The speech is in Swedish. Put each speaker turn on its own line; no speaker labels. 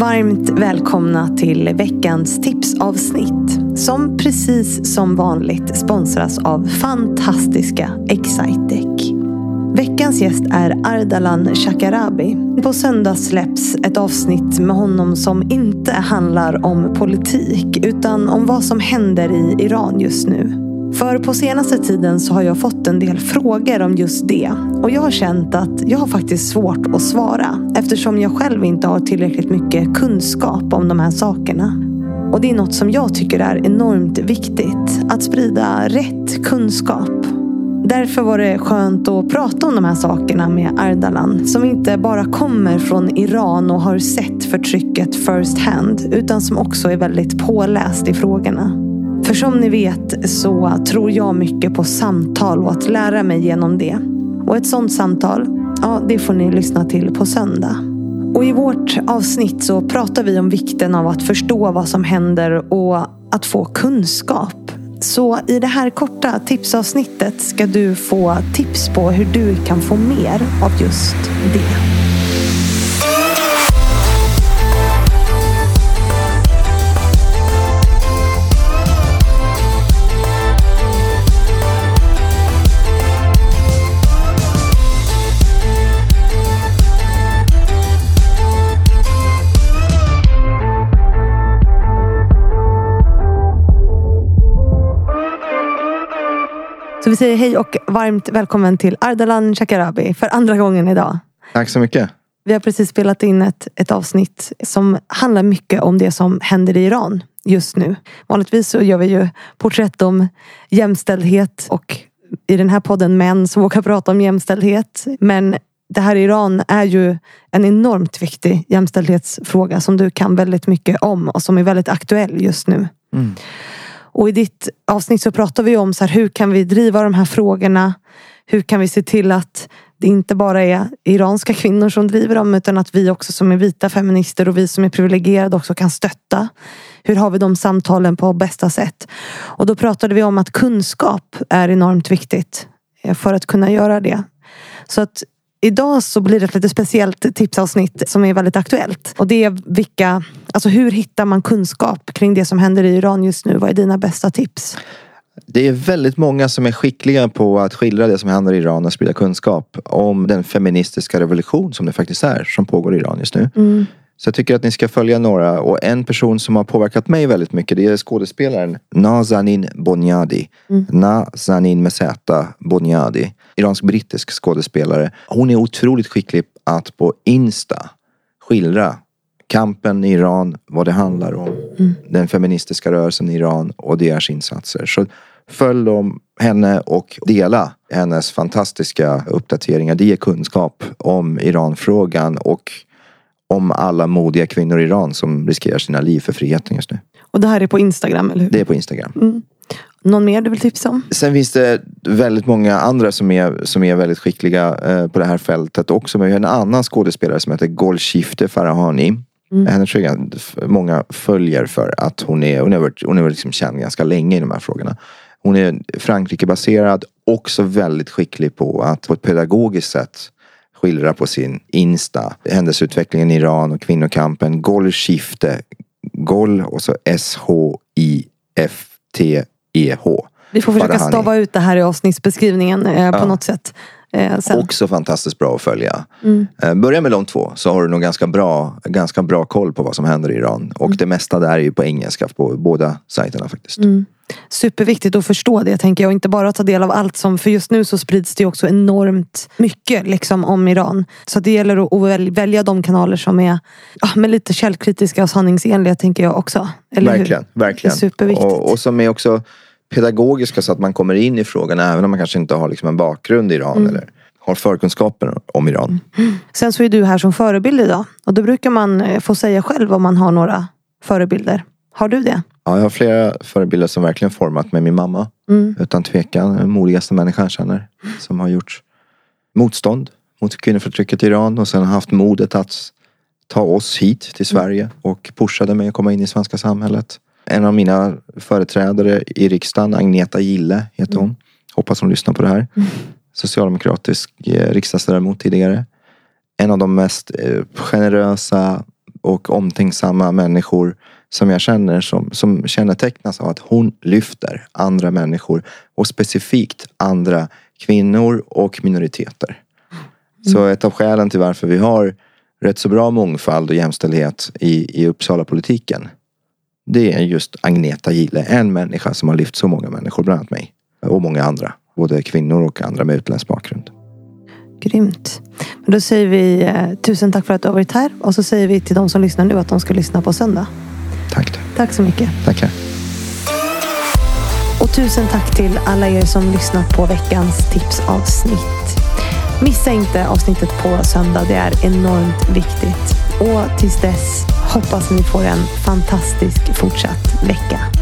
Varmt välkomna till veckans tipsavsnitt som precis som vanligt sponsras av fantastiska Excitec. Veckans gäst är Ardalan Shakarabi. På söndag släpps ett avsnitt med honom som inte handlar om politik utan om vad som händer i Iran just nu. För på senaste tiden så har jag fått en del frågor om just det. Och jag har känt att jag har faktiskt svårt att svara. Eftersom jag själv inte har tillräckligt mycket kunskap om de här sakerna. Och det är något som jag tycker är enormt viktigt. Att sprida rätt kunskap. Därför var det skönt att prata om de här sakerna med Ardalan. Som inte bara kommer från Iran och har sett förtrycket first hand. Utan som också är väldigt påläst i frågorna. För som ni vet så tror jag mycket på samtal och att lära mig genom det. Och ett sånt samtal, ja det får ni lyssna till på söndag. Och i vårt avsnitt så pratar vi om vikten av att förstå vad som händer och att få kunskap. Så i det här korta tipsavsnittet ska du få tips på hur du kan få mer av just det. Så vi säger hej och varmt välkommen till Ardalan Shakarabi för andra gången idag.
Tack så mycket.
Vi har precis spelat in ett, ett avsnitt som handlar mycket om det som händer i Iran just nu. Vanligtvis så gör vi ju porträtt om jämställdhet och i den här podden män som vågar prata om jämställdhet. Men det här i Iran är ju en enormt viktig jämställdhetsfråga som du kan väldigt mycket om och som är väldigt aktuell just nu.
Mm.
Och i ditt avsnitt så pratar vi om så här, hur kan vi driva de här frågorna? Hur kan vi se till att det inte bara är iranska kvinnor som driver dem utan att vi också som är vita feminister och vi som är privilegierade också kan stötta. Hur har vi de samtalen på bästa sätt? Och då pratade vi om att kunskap är enormt viktigt eh, för att kunna göra det. Så att Idag så blir det ett lite speciellt tipsavsnitt som är väldigt aktuellt. Och det är vilka, alltså hur hittar man kunskap kring det som händer i Iran just nu? Vad är dina bästa tips?
Det är väldigt många som är skickliga på att skildra det som händer i Iran och sprida kunskap om den feministiska revolution som det faktiskt är som pågår i Iran just nu.
Mm.
Så jag tycker att ni ska följa några och en person som har påverkat mig väldigt mycket det är skådespelaren Nazanin Boniadi.
Mm.
Nazanin med Z Boniadi. Iransk-brittisk skådespelare. Hon är otroligt skicklig att på Insta skildra kampen i Iran, vad det handlar om.
Mm.
Den feministiska rörelsen i Iran och deras insatser. Så följ dem, henne och dela hennes fantastiska uppdateringar. Det ger kunskap om Iranfrågan och om alla modiga kvinnor i Iran som riskerar sina liv för friheten just nu.
Och det här är på Instagram, eller hur?
Det är på Instagram.
Mm. Någon mer du vill tipsa om?
Sen finns det väldigt många andra som är, som är väldigt skickliga eh, på det här fältet också. Men vi har en annan skådespelare som heter Golshifte Farahani.
Mm.
Henne tror jag många följer för att hon är, hon är, varit- hon är liksom känd ganska länge i de här frågorna. Hon är Frankrike-baserad, också väldigt skicklig på att på ett pedagogiskt sätt skildra på sin Insta händelseutvecklingen i Iran och kvinnokampen. Golshifte, Gol och så S-H-I-F-T-E-H.
Vi får försöka stava ut det här i avsnittsbeskrivningen eh, på
Ja.
något sätt. Eh.
Också fantastiskt bra att följa.
Mm.
Eh, Börja med de två så har du nog ganska bra, ganska bra koll på vad som händer i Iran. Och det mesta där är ju på engelska på båda sajterna faktiskt.
Mm. Superviktigt att förstå det tänker jag. Och inte bara ta del av allt som, för just nu så sprids det också enormt mycket liksom, om Iran. Så det gäller att att väl- välja de kanaler som är ja, men lite källkritiska och sanningsenliga tänker jag också. Eller hur?
Verkligen, verkligen.
Det är superviktigt.
Och, och som är också pedagogiska så att man kommer in i frågan även om man kanske inte har liksom en bakgrund i Iran
Mm.
eller har förkunskaper om Iran.
Sen så är du här som förebild idag. Och då brukar man eh, få säga själv om man har några förebilder. Har du det?
Ja, jag har flera förebilder som verkligen format mig. Min mamma,
Mm.
utan tvekan, den modigaste människan jag känner. Som har gjort motstånd mot kvinnoförtrycket i Iran och sen har haft modet att ta oss hit till Sverige och pushade mig att komma in i svenska samhället. En av mina företrädare i riksdagen, Agneta Gille heter hon. Hoppas hon lyssnar på det här. Socialdemokratisk eh, riksdagsledamot tidigare. En av de mest eh, generösa, och omtänksamma människor som jag känner som, som kännetecknas av att hon lyfter andra människor och specifikt andra kvinnor och minoriteter. Så ett av skälen till varför vi har rätt så bra mångfald och jämställdhet i, i Uppsala-politiken. Det är just Agneta Gille, en människa som har lyft så många människor, bland annat mig. Och många andra, både kvinnor och andra med utländsk bakgrund.
Grymt. Men då säger vi eh, tusen tack för att du har varit här. Och så säger vi till de som lyssnar nu att de ska lyssna på söndag.
Tack.
Tack så mycket.
Tackar.
Och tusen tack till alla er som lyssnat på veckans tipsavsnitt. Missa inte avsnittet på söndag. Det är enormt viktigt. Och tills dess hoppas ni får en fantastisk fortsatt vecka.